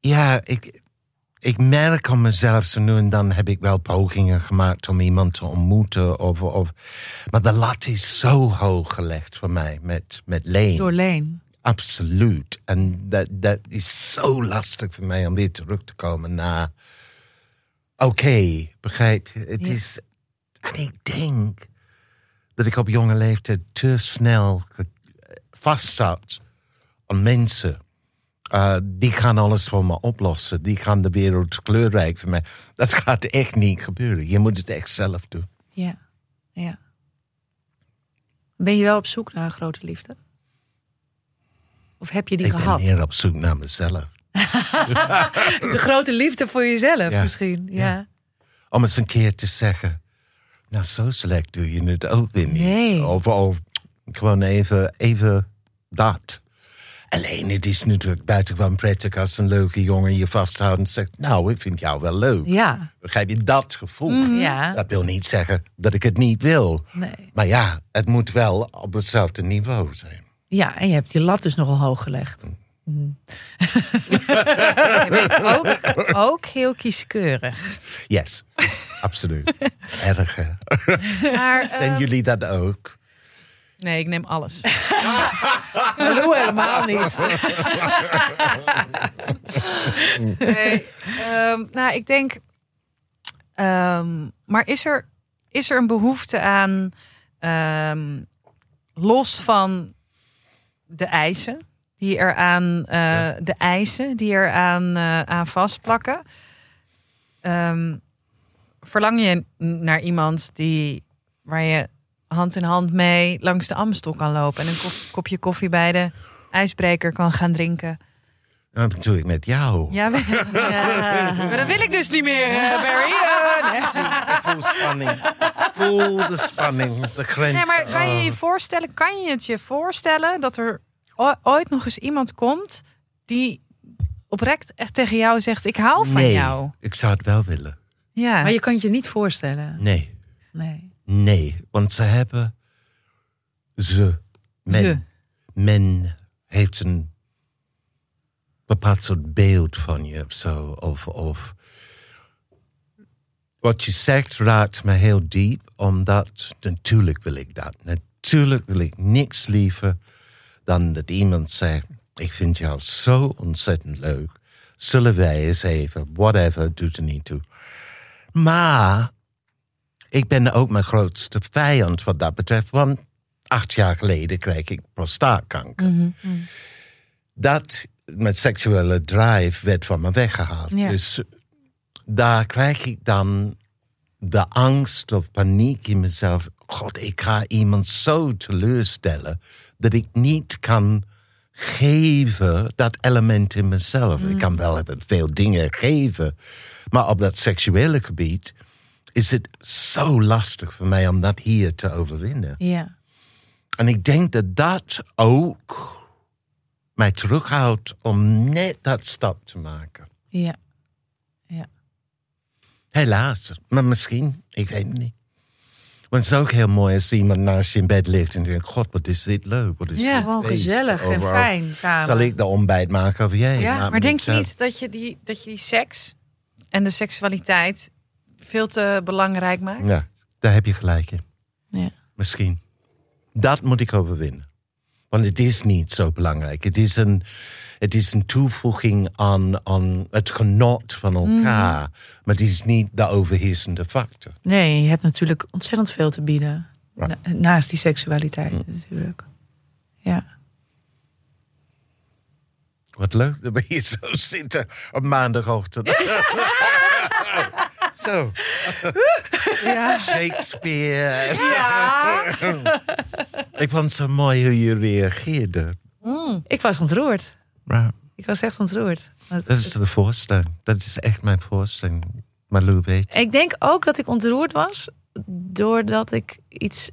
ja, ik, ik merk aan mezelf, zo nu en dan heb ik wel pogingen gemaakt om iemand te ontmoeten. Of, of, maar de lat is zo hoog gelegd voor mij met, met Leen. Door Leen. Absoluut. En dat, dat is zo lastig voor mij om weer terug te komen naar. Oké, begrijp je? Het Ja. is. En ik denk dat ik op jonge leeftijd te snel vast zat aan mensen. Uh, die gaan alles voor me oplossen. Die gaan de wereld kleurrijk voor mij. Dat gaat echt niet gebeuren. Je moet het echt zelf doen. Ja. ja. Ben je wel op zoek naar een grote liefde? Of heb je die ik ben gehad? meer op zoek naar mezelf. De grote liefde voor jezelf Ja. misschien. Ja. Ja. om eens een keer te zeggen. Nou, zo slecht doe je het ook weer niet. Nee. Of, of gewoon even, even dat. Alleen het is natuurlijk buitengewoon prettig als een leuke jongen je vasthoudt en zegt: Nou, ik vind jou wel leuk. Ja. Begrijp je dat gevoel? Mhm. Ja. Dat wil niet zeggen dat ik het niet wil. Nee. Maar ja, het moet wel op hetzelfde niveau zijn. Ja, en je hebt die lat dus nogal hoog gelegd. Je bent ook, ook heel kieskeurig. Yes, absoluut. Erg? Maar, Zijn eh, jullie dat ook? Nee, ik neem alles. Hallo helemaal niet. Nee, ehm, nou, ik denk. ehm, maar is er, is er een behoefte aan. ehm, los van de eisen. Die er aan. eh, de eisen die er aan, eh, aan vastplakken. Ehm, verlang je naar iemand die. waar je hand in hand mee langs de Amstel kan lopen. en een kop- kopje koffie bij de ijsbreker kan gaan drinken. Dat doe ik met jou. Ja, maar dat wil ik dus niet meer, eh, Barry. Nee. Ik voel spanning. Ik voel de spanning, de grens. Nee, maar kan je Oh. je voorstellen, kan je het je voorstellen dat er ooit nog eens iemand komt die oprecht echt tegen jou zegt: Ik hou van nee, jou? ik zou het wel willen. Ja. Maar je kan het je niet voorstellen. Nee, Nee. Nee. Want ze hebben... Ze. Men. Ze. Men heeft een bepaald soort beeld van je of zo. Of, of... Wat je zegt raakt me heel diep, omdat natuurlijk wil ik dat. Natuurlijk wil ik niks liever dan dat iemand zegt: Ik vind jou zo ontzettend leuk. Zullen wij eens even, whatever, doet er niet toe. Maar ik ben ook mijn grootste vijand wat dat betreft. Want acht jaar geleden kreeg ik prostaatkanker. dat met seksuele drive werd van me weggehaald. Ja. Dus daar krijg ik dan de angst of paniek in mezelf. God, ik ga iemand zo teleurstellen dat ik niet kan geven dat element in mezelf. Ik kan wel veel dingen geven, maar op dat seksuele gebied is het zo lastig voor mij om dat hier te overwinnen. Ja. En ik denk dat dat ook mij terughoudt om net dat stap te maken. Ja. Helaas, maar misschien, ik weet het niet. Want het is ook heel mooi als iemand naast je in bed ligt en denkt: God, wat is dit leuk? Wat is Ja, dit Gewoon feest gezellig en fijn samen. Zal ik de ontbijt maken of jij? Ja, maar denk je niet dat je, die, dat je die seks en de seksualiteit veel te belangrijk maakt? Ja, daar heb je gelijk in. Ja. Misschien. Dat moet ik overwinnen. Want het is niet zo belangrijk. Het is een, het is een toevoeging aan, aan het genot van elkaar. Maar het is niet de overheersende factor. Nee, je hebt natuurlijk ontzettend veel te bieden. Ja. Na- naast die seksualiteit natuurlijk. Ja. Wat leuk dat we hier zo zitten op maandagochtend. zo, Ja. Shakespeare. ja. Ik vond het zo mooi hoe je reageerde. Ik was ontroerd. Maar Ik was echt ontroerd. Dat is de voorstelling. Dat is echt mijn voorstelling. Maar Lou weet. Ik denk ook dat ik ontroerd was doordat ik iets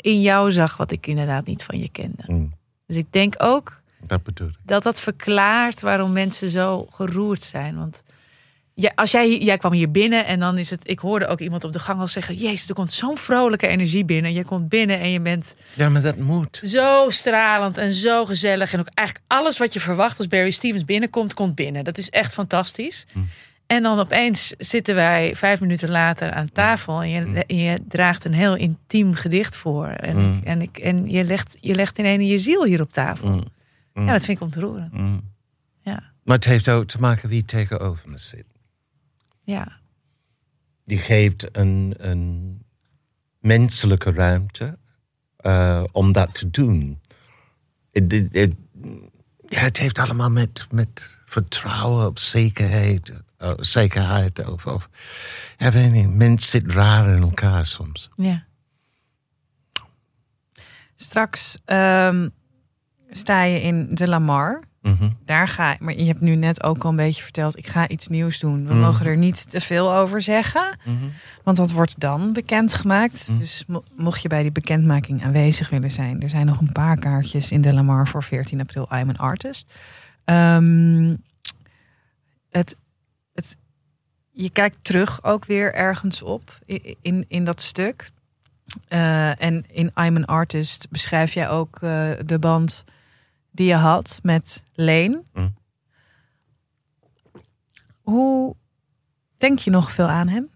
in jou zag wat ik inderdaad niet van je kende. Mm, Dus ik denk ook dat dat dat verklaart waarom mensen zo geroerd zijn. Want ja, als jij, jij kwam hier binnen en dan is het. Ik hoorde ook iemand op de gang al zeggen: Jezus, er komt zo'n vrolijke energie binnen. Je komt binnen en je bent Ja, maar dat moet. zo stralend en zo gezellig. En ook eigenlijk alles wat je verwacht als Barry Stevens binnenkomt, komt binnen. Dat is echt fantastisch. En dan opeens zitten wij vijf minuten later aan tafel en je, en je draagt een heel intiem gedicht voor. En, Mm. ik, en, ik, en je, legt, je legt in een je ziel hier op tafel. Mm. Mm. Ja, dat vind ik ontroerend. Mm. Ja, Maar het heeft ook te maken wie tegenover me zit. Ja, Die geeft een, een menselijke ruimte eh, om dat te doen. Het, het, het- ja, het heeft allemaal met, met vertrouwen op zekerheid, eh, zekerheid of, of ja, weet niet, mensen zitten raar in elkaar soms. ja. Straks ehm, sta je in De Lamar. Mhm. Daar ga maar je hebt nu net ook al een beetje verteld, ik ga iets nieuws doen. We Mhm. mogen er niet te veel over zeggen, Mhm. want dat wordt dan bekendgemaakt. Dus mo- mocht je bij die bekendmaking aanwezig willen zijn, er zijn nog een paar kaartjes in De Lamar voor 14 april. I'm an artist. Ehm, het, het, je kijkt terug ook weer ergens op i- in, in dat stuk. Eh, en in I'm an Artist beschrijf jij ook eh, de band die je had met Leen. Mm. Hoe denk je nog veel aan hem?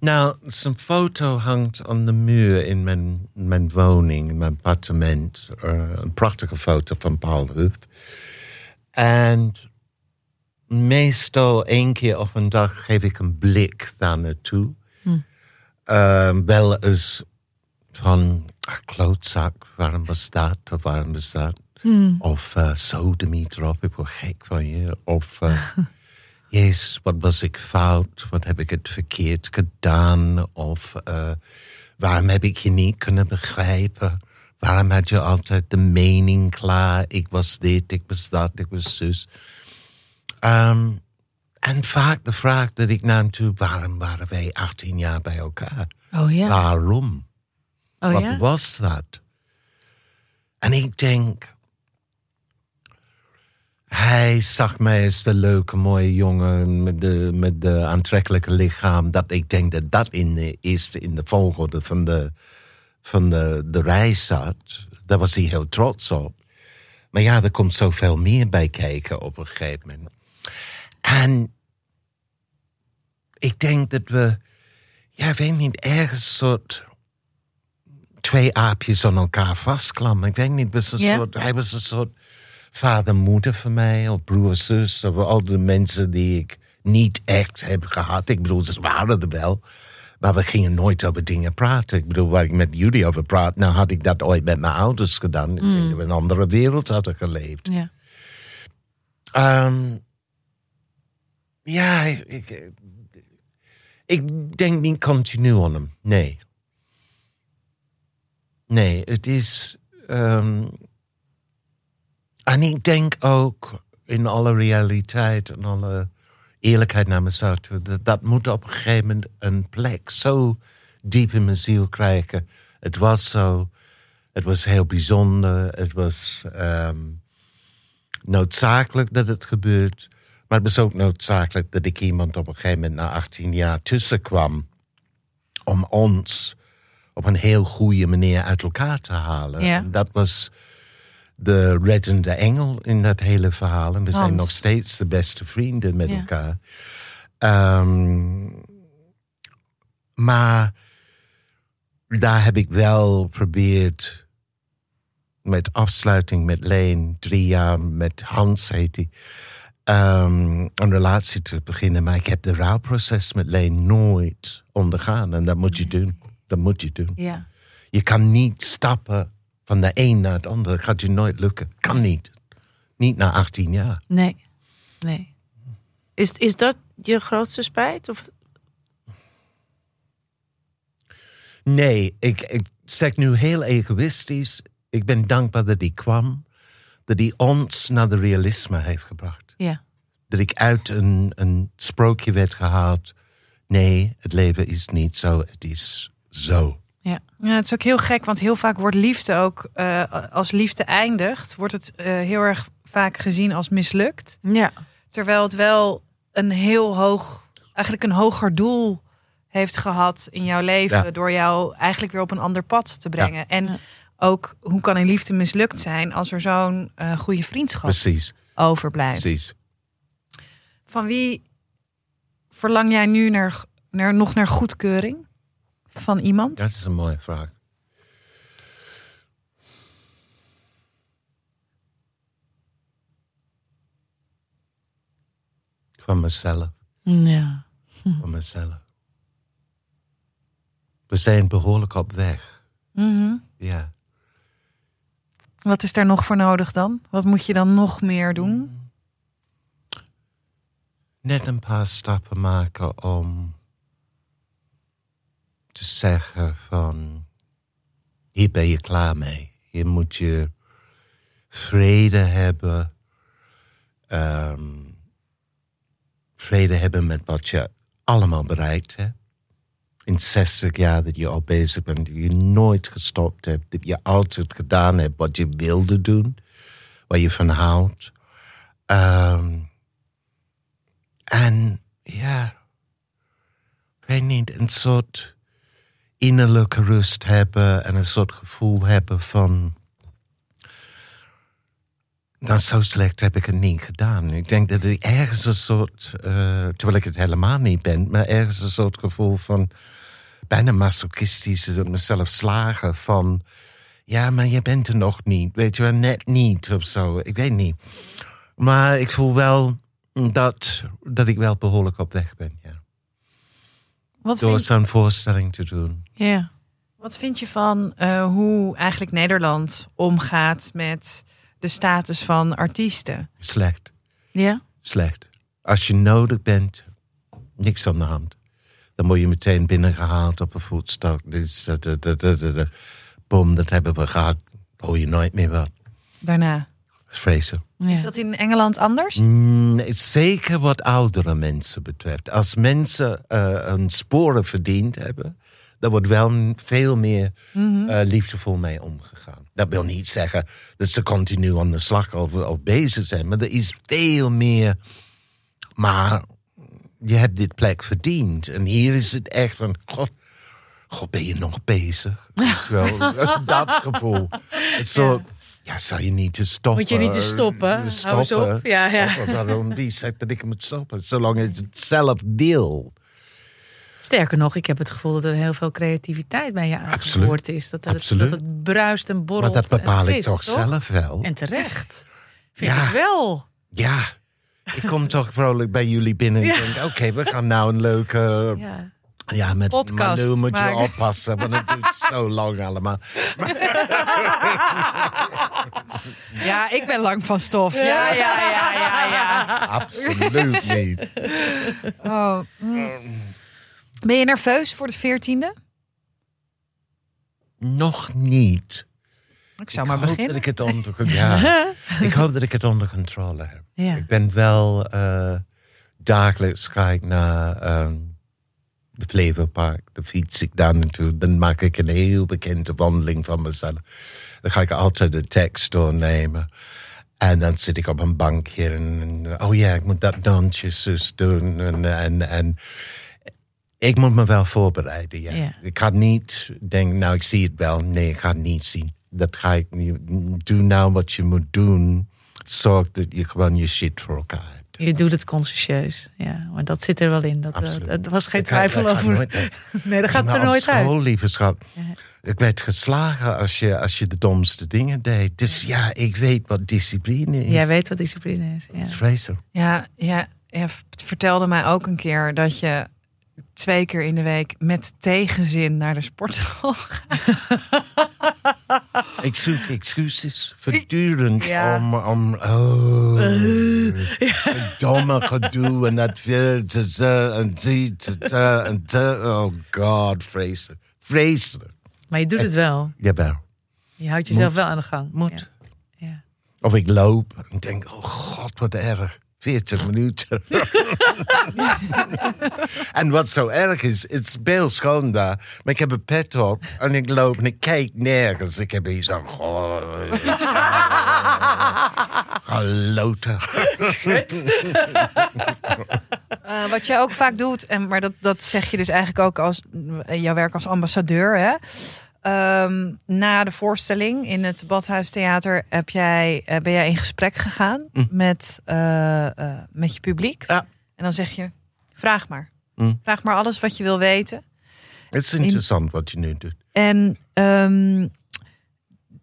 Nou, zijn foto hangt aan de muur in mijn, mijn woning, in mijn appartement. Eh, een prachtige foto van Paul. En meestal één keer op een dag geef ik een blik daar naartoe. Hm. Eh, wel eens van, ah, klootzak, waarom was dat? Of waarom was dat? Of uh, sodemiet erop, ik word gek van je. Of, eh, Jezus, wat was ik fout? Wat heb ik het verkeerd gedaan? Of eh, waarom heb ik je niet kunnen begrijpen? Waarom had je altijd de mening klaar? Ik was dit, ik was dat, ik was zus. Ehm, en vaak de vraag dat ik naar hem toe... waarom waren wij 18 jaar bij elkaar? Oh ja. Waarom? Oh Wat ja. was dat? En ik denk. Hij zag mij als de leuke, mooie jongen met de, met de aantrekkelijke lichaam. Dat ik denk dat dat in de eerste, in de volgorde van de, van de, de reis zat. Daar was hij heel trots op. Maar ja, er komt zoveel meer bij kijken op een gegeven moment. En ik denk dat we, ja, ik weet niet, ergens een soort twee aapjes aan elkaar vastklammen. Ik weet niet, was een soort, hij was een soort vader-moeder voor mij, of broer-zus, of al de mensen die ik niet echt heb gehad. Ik bedoel, ze waren er wel. Maar we gingen nooit over dingen praten. Ik bedoel, waar ik met jullie over praat, nou had ik dat ooit met mijn ouders gedaan. Ik denk dat we in een andere wereld hadden geleefd. Ja. Ehm, ja, ik, ik, denk niet continu aan hem. Nee. Nee, het is. ehm, en ik denk ook in alle realiteit en alle eerlijkheid naar mezelf toe, dat, dat moet op een gegeven moment een plek zo diep in mijn ziel krijgen. Het was zo. Het was heel bijzonder. Het was ehm, noodzakelijk dat het gebeurt. Maar het was ook noodzakelijk dat ik iemand op een gegeven moment na 18 jaar tussenkwam. Om ons op een heel goede manier uit elkaar te halen. Ja. Dat was de reddende engel in dat hele verhaal. En we zijn nog steeds de beste vrienden met Ja. elkaar. Ehm, maar daar heb ik wel geprobeerd met afsluiting met Leen, drie jaar met Hans heet hij, ehm, een relatie te beginnen. Maar ik heb de rouwproces met Leen nooit ondergaan. En dat moet je doen. Dat moet je doen. Ja. Je kan niet stappen van de een naar het andere. Dat gaat je nooit lukken. Kan niet. Niet na 18 jaar. Nee. Nee. Is, is dat je grootste spijt? Of, Nee, ik, ik zeg nu heel egoïstisch. Ik ben dankbaar dat hij kwam. Dat hij ons naar de realisme heeft gebracht. Ja. Dat ik uit een, een sprookje werd gehaald. Nee, het leven is niet zo. Het is zo. Ja. Ja, het is ook heel gek, want heel vaak wordt liefde ook, eh, als liefde eindigt, wordt het eh, heel erg vaak gezien als mislukt. Ja. Terwijl het wel een heel hoog, eigenlijk een hoger doel heeft gehad in jouw leven. Ja. Door jou eigenlijk weer op een ander pad te brengen. En Ja. ook, hoe kan een liefde mislukt zijn als er zo'n eh, goede vriendschap Precies, overblijft? precies. Van wie verlang jij nu naar, naar, nog naar goedkeuring van iemand? Dat is een mooie vraag. Van mezelf. Ja. Van mezelf. We zijn behoorlijk op weg. Mhm. Ja. Wat is daar nog voor nodig dan? Wat moet je dan nog meer doen? Net een paar stappen maken om te zeggen van hier ben je klaar mee. Hier moet je vrede hebben. ehm, vrede hebben met wat je allemaal bereikt hebt. In 60 jaar dat je al bezig bent, dat je nooit gestopt hebt, dat je altijd gedaan hebt wat je wilde doen, waar je van houdt. Ehm, en ja, weet niet, een soort innerlijke rust hebben en een soort gevoel hebben van. Nou, zo slecht heb ik het niet gedaan. Ik denk dat ik ergens een soort, eh, terwijl ik het helemaal niet ben, maar ergens een soort gevoel van bijna masochistisch mezelf slagen van. Ja, maar je bent er nog niet, weet je wel, net niet of zo. Ik weet niet. Maar ik voel wel dat, dat ik wel behoorlijk op weg ben, ja. Wat Door vind, zo'n voorstelling te doen. Ja. wat vind je van eh, hoe eigenlijk Nederland omgaat met de status van artiesten? Slecht, Ja. slecht. Als je nodig bent, niks aan de hand. Dan word je meteen binnengehaald op een voetstok. Dus, dat. Boom, dat hebben we gehad. Hoor je nooit meer wat. Daarna. Vreselijk. ja. Is dat in Engeland anders? Mm, zeker wat oudere mensen betreft. Als mensen eh, een sporen verdiend hebben, dan wordt wel veel meer eh, liefdevol mee omgegaan. Dat wil niet zeggen dat ze continu aan de slag of, of bezig zijn, maar er is veel meer. Maar je hebt dit plek verdiend. En hier is het echt van, god, god ben je nog bezig? Wel, dat gevoel. Een soort, ja, zou je niet te stoppen? Moet je niet te stoppen? Hou eens Stoppen. op. Ja, ja. Stoppen. Waarom? Wie zegt dat ik moet stoppen? Zolang het het zelf wil. Sterker nog, ik heb het gevoel dat er heel veel creativiteit bij je aangehoord is. Dat, het, dat het bruist en borrelt. Maar dat bepaal en ik gist, toch zelf wel. En terecht. Vind Ja. ik wel. Ja, ik kom toch vrolijk bij jullie binnen en Ja. denk... oké, we gaan nou een leuke Ja. Ja, met podcast Malou moet je oppassen, want het duurt zo lang allemaal. Ja, ik ben lang van stof. Ja, ja, ja, ja, ja. Absoluut niet. Oh. mm. Ben je nerveus voor de veertiende? Nog niet. Ik zou ik maar hoop beginnen. Dat ik, het onder, ja, ik hoop dat ik het onder controle heb. Ja. Ik ben wel eh, dagelijks ga ik naar ehm, de Flevopark. Dan fiets ik daar naartoe. Dan maak ik een heel bekende wandeling van mezelf. Dan ga ik altijd de tekst doornemen. En dan zit ik op een bankje en, oh ja, ik moet dat dansje zus doen. En, en, en ik moet me wel voorbereiden, ja. Ja. Ik ga niet denken, nou, ik zie het wel. Nee, ik ga het niet zien. Dat ga ik niet. Doe nou wat je moet doen. Zorg dat je gewoon je shit voor elkaar hebt. Je doet het consciëntieus. Ja, maar dat zit er wel in. Dat, eh, er was geen Dat twijfel dat over. nooit nee, dat gaat er nooit uit. school, lieve schat. Ja. Ik werd geslagen als je, als je de domste dingen deed. Dus ja, ik weet wat discipline is. Jij weet wat discipline is. Ja. Het is vreselijk. Ja, ja, ja, het vertelde mij ook een keer dat je twee keer in de week met tegenzin naar de sportschool. Ik zoek excuses voortdurend Ja. om... om oh, domme gedoe en dat veel te ze en die te te en te. Oh god, vreselijk. Vreselijk. Maar je doet het wel. Jawel. Je houdt jezelf Moet. wel aan de gang. Moet. Ja. Ja. Of ik loop en denk, oh god, wat erg. 40 minuten. en wat zo erg is, het is heel schoon daar. Maar ik heb een pet op en ik loop en ik kijk nergens. Ik heb hier zo'n... Oh, Geloten. Eh, wat jij ook vaak doet, en, maar dat, dat zeg je dus eigenlijk ook als jouw werk als ambassadeur. Hè? Ehm, na de voorstelling in het Badhuistheater heb jij, eh, ben jij in gesprek gegaan met, eh, eh, met je publiek. Ja. En dan zeg je, vraag maar. Mm. Vraag maar alles wat je wil weten. Het is interessant wat je nu doet. En ehm,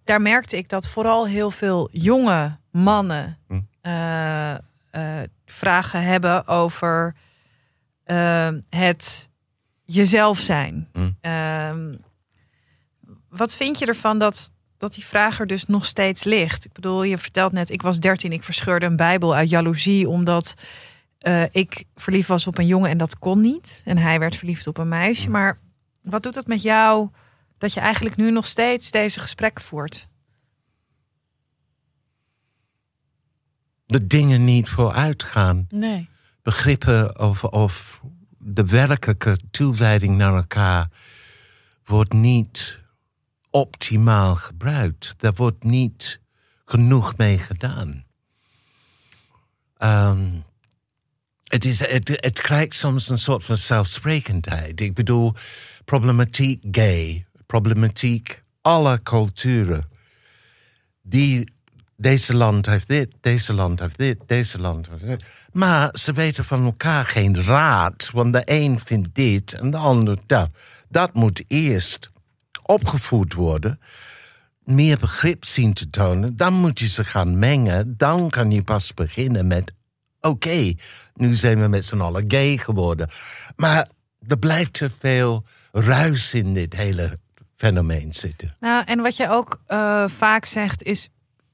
daar merkte ik dat vooral heel veel jonge mannen eh, vragen hebben over eh, het jezelf zijn. Ehm, wat vind je ervan dat, dat die vraag er dus nog steeds ligt? Ik bedoel, je vertelt net, ik was 13, ik verscheurde een Bijbel uit jaloezie omdat eh, ik verliefd was op een jongen en dat kon niet. En hij werd verliefd op een meisje. Maar wat doet het met jou dat je eigenlijk nu nog steeds deze gesprekken voert? De dingen niet vooruit gaan. Nee. Begrippen of, of de werkelijke toewijding naar elkaar wordt niet optimaal gebruikt. Daar wordt niet genoeg mee gedaan. Ehm, het, is, het, het krijgt soms een soort van zelfsprekendheid. Ik bedoel, problematiek gay, problematiek alle culturen. Die, deze land heeft dit, deze land heeft dit, deze land heeft dit. Maar ze weten van elkaar geen raad, want de een vindt dit en de ander dat. Dat moet eerst opgevoed worden, meer begrip zien te tonen. Dan moet je ze gaan mengen. Dan kan je pas beginnen met: oké, nu zijn we met z'n allen gay geworden. Maar er blijft te veel ruis in dit hele fenomeen zitten. Nou, en wat je ook eh, vaak zegt is...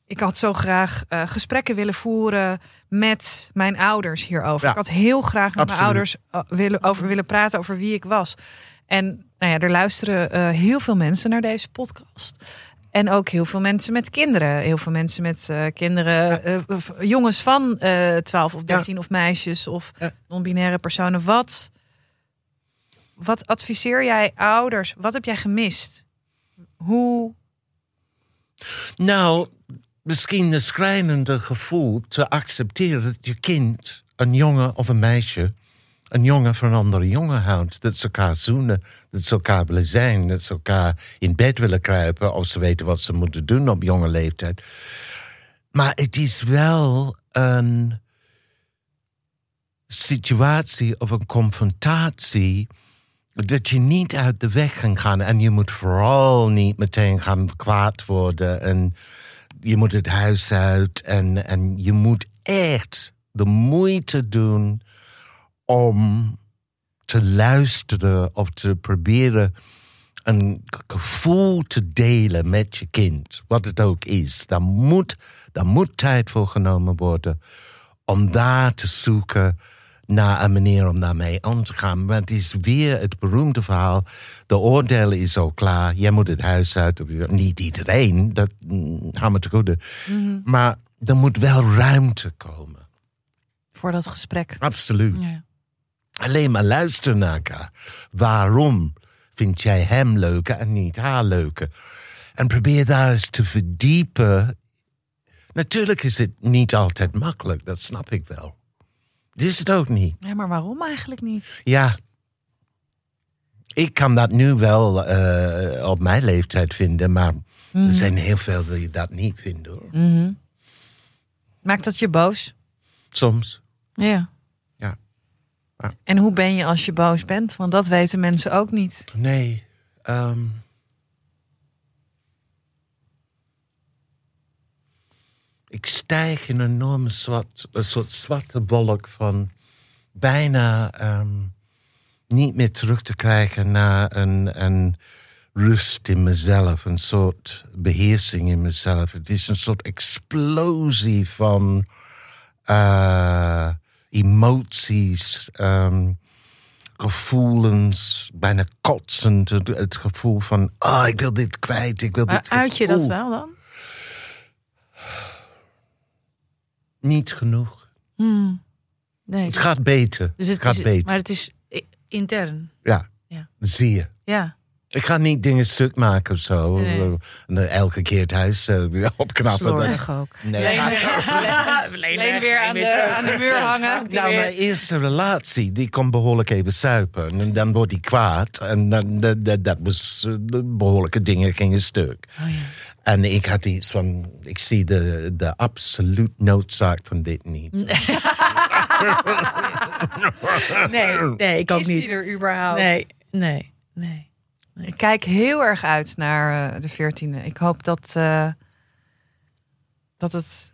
ik had zo graag eh, gesprekken willen voeren met mijn ouders hierover. Ja. Ik had heel graag met mijn ouders eh, willen, over willen praten over wie ik was. En nou ja, er luisteren eh, heel veel mensen naar deze podcast. En ook heel veel mensen met kinderen. Heel veel mensen met eh, kinderen, eh, of jongens van eh 12 of 13 of meisjes of Ja. non-binaire personen. Wat, wat adviseer jij ouders? Wat heb jij gemist? Hoe Nou, misschien een schrijnende gevoel te accepteren dat je kind, een jongen of een meisje, een jongen van een andere jongen houdt. Dat ze elkaar zoenen, dat ze elkaar willen zijn, dat ze elkaar in bed willen kruipen of ze weten wat ze moeten doen op jonge leeftijd. Maar het is wel een situatie of een confrontatie dat je niet uit de weg kan gaan. En je moet vooral niet meteen gaan kwaad worden. En je moet het huis uit. En, en je moet echt de moeite doen om te luisteren of te proberen een gevoel te delen met je kind, wat het ook is. Daar moet, daar moet tijd voor genomen worden om daar te zoeken naar een manier om daarmee om te gaan. Maar het is weer het beroemde verhaal. De oordeel is al klaar. Jij moet het huis uit. Niet iedereen, dat gaan we te goede. Maar er moet wel ruimte komen. Voor dat gesprek. Absoluut. Ja. Alleen maar luisteren naar elkaar. Waarom vind jij hem leuker en niet haar leuker? En probeer daar eens te verdiepen. Natuurlijk is het niet altijd makkelijk, dat snap ik wel. Dit is het ook niet. Ja, maar waarom eigenlijk niet? Ja. Ik kan dat nu wel eh, op mijn leeftijd vinden, maar er zijn heel veel die dat niet vinden. Hoor. Mhm. Maakt dat je boos? Soms. Ja. En hoe ben je als je boos bent? Want dat weten mensen ook niet. Nee. ehm. ik stijg in een enorme zwart, een soort zwarte wolk van bijna ehm, niet meer terug te krijgen naar een, een rust in mezelf, een soort beheersing in mezelf. Het is een soort explosie van eh, emoties, ehm, gevoelens, bijna kotsend. Het, gevoel van, oh, ik wil dit kwijt, ik wil Maar dit uit je dat wel dan? Niet genoeg. Nee. Het gaat beter. dus het, gaat is, beter. Maar het is intern. Ja, Ja. zie je. Ja. Ik ga niet dingen stuk maken of zo. Nee. Dan elke keer het huis eh, weer opknappen. Slordig ook. Nee, Alleen weer aan de, aan de muur hangen. Nou, mijn eerste relatie, die kon behoorlijk even suipen. En dan wordt hij kwaad. En dan, dat, dat, dat was, eh, behoorlijke dingen gingen stuk. Oh, ja. En ik had iets van, ik zie de, de absoluut noodzaak van dit niet. Nee, nee, ik ook Is niet. die er überhaupt? Nee, nee, nee. Ik kijk heel erg uit naar eh, de 14e. Ik hoop dat, eh, dat het.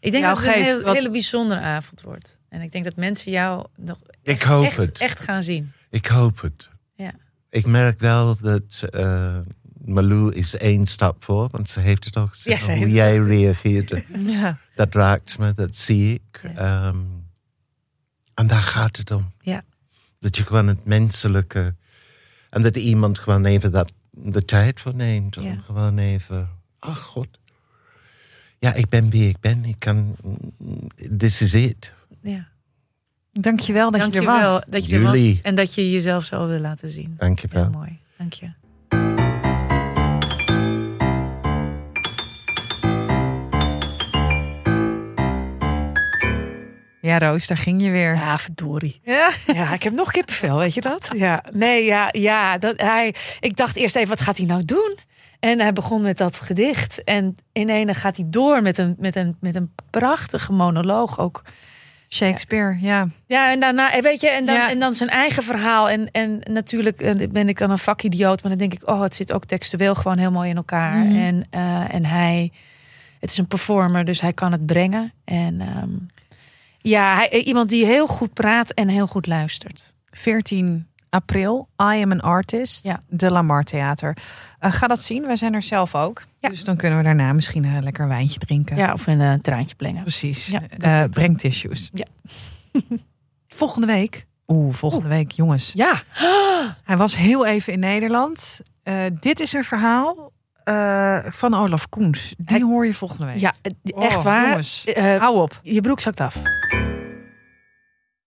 Ik denk Jou dat het een heel- wat- hele bijzondere avond wordt. En ik denk dat mensen jou nog Ik hoop echt, het. echt gaan zien. Ik hoop het. Ja. Ik merk wel dat eh Malou is één stap voor, want ze heeft het ook gezegd. Ja, hoe jij reageert, Ja. dat raakt me, dat zie ik. Ehm, en daar gaat het om. Ja. Dat je gewoon het menselijke. En dat iemand gewoon even dat, de tijd voor neemt. Om Ja. gewoon even. Ach god. Ja, ik ben wie ik ben. Ik kan. This is it. Ja. Dankjewel dat Dank je er was. wel dat je er was. Jullie. En dat je jezelf zo wil laten zien. Dank je Heel wel. mooi. Dank je. Ja, Roos, daar ging je weer. Ja, verdorie. Ja. Ja, ik heb nog kippenvel, weet je dat? Ja, nee, ja, ja. Dat, hij, ik dacht eerst even, wat gaat hij nou doen? En hij begon met dat gedicht. En in ene gaat hij door met een, met een, met een prachtige monoloog ook. Shakespeare, ja. Ja, en daarna, en weet je, en dan, Ja. en dan zijn eigen verhaal. En, en natuurlijk eh, ben ik dan een vakidioot, maar dan denk ik, oh, het zit ook textueel gewoon heel mooi in elkaar. Mhm. En, eh, en hij, het is een performer, dus hij kan het brengen. En ehm, ja, hij, iemand die heel goed praat en heel goed luistert. 14 april, I Am an Artist, Ja. De Lamar Theater. Eh, ga dat zien, wij zijn er zelf ook. Ja. Dus dan kunnen we daarna misschien een lekker een wijntje drinken. Ja, of een eh, traantje blengen. Precies. Ja, Eh, breng tissues. Ja. volgende week. Oeh, volgende week, jongens. Ja, Hij was heel even in Nederland. Eh, dit is een verhaal eh, van Olaf Koens. Die Hij- hoor je volgende week. ja, echt Oh, waar. jongens. Eh, Hou op. je broek zakt af.